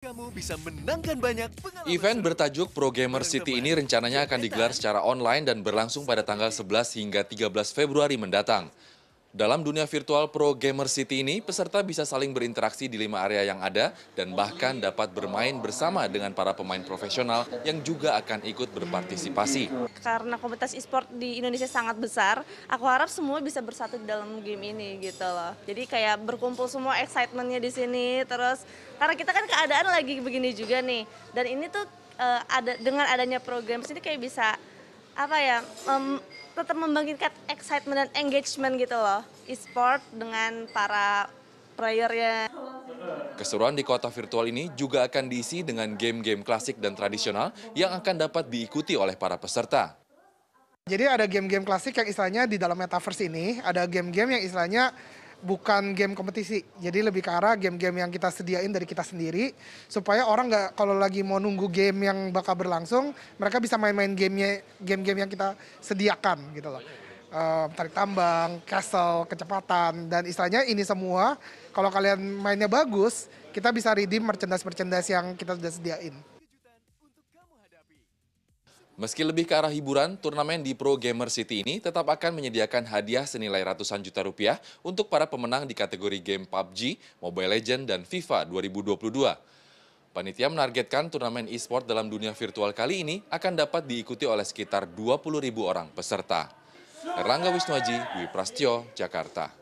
Kamu bisa menangkan banyak pengalaman Event bertajuk Pro Gamer City ini rencananya akan digelar secara online dan berlangsung pada tanggal 11 hingga 13 Februari mendatang. Dalam dunia virtual Pro Gamer City ini, peserta bisa saling berinteraksi di lima area yang ada dan bahkan dapat bermain bersama dengan para pemain profesional yang juga akan ikut berpartisipasi. karena komunitas e-sport di Indonesia sangat besar, aku harap semua bisa bersatu di dalam game ini gitu loh. Jadi kayak berkumpul semua excitementnya di sini, terus karena kita kan keadaan lagi begini juga nih, dan ini tuh eh, ada dengan adanya program sini kayak bisa apa ya tetap membangkitkan excitement dan engagement gitu loh e-sport dengan para playernya. Keseruan di kota virtual ini juga akan diisi dengan game-game klasik dan tradisional yang akan dapat diikuti oleh para peserta. Jadi ada game-game klasik yang istilahnya di dalam metaverse ini ada game-game yang istilahnya bukan game kompetisi. Jadi lebih ke arah game-game yang kita sediain dari kita sendiri supaya orang nggak kalau lagi mau nunggu game yang bakal berlangsung, mereka bisa main-main gamenya game-game yang kita sediakan gitu loh. Eh, tarik tambang, castle, kecepatan dan istilahnya ini semua kalau kalian mainnya bagus, kita bisa redeem merchandise-merchandise yang kita sudah sediain. Meski lebih ke arah hiburan, turnamen di Pro Gamer City ini tetap akan menyediakan hadiah senilai ratusan juta rupiah untuk para pemenang di kategori game PUBG, Mobile Legends, dan FIFA 2022. Panitia menargetkan turnamen e-sport dalam dunia virtual kali ini akan dapat diikuti oleh sekitar 20.000 orang peserta. Erlangga Wisnuaji, Dwi Jakarta.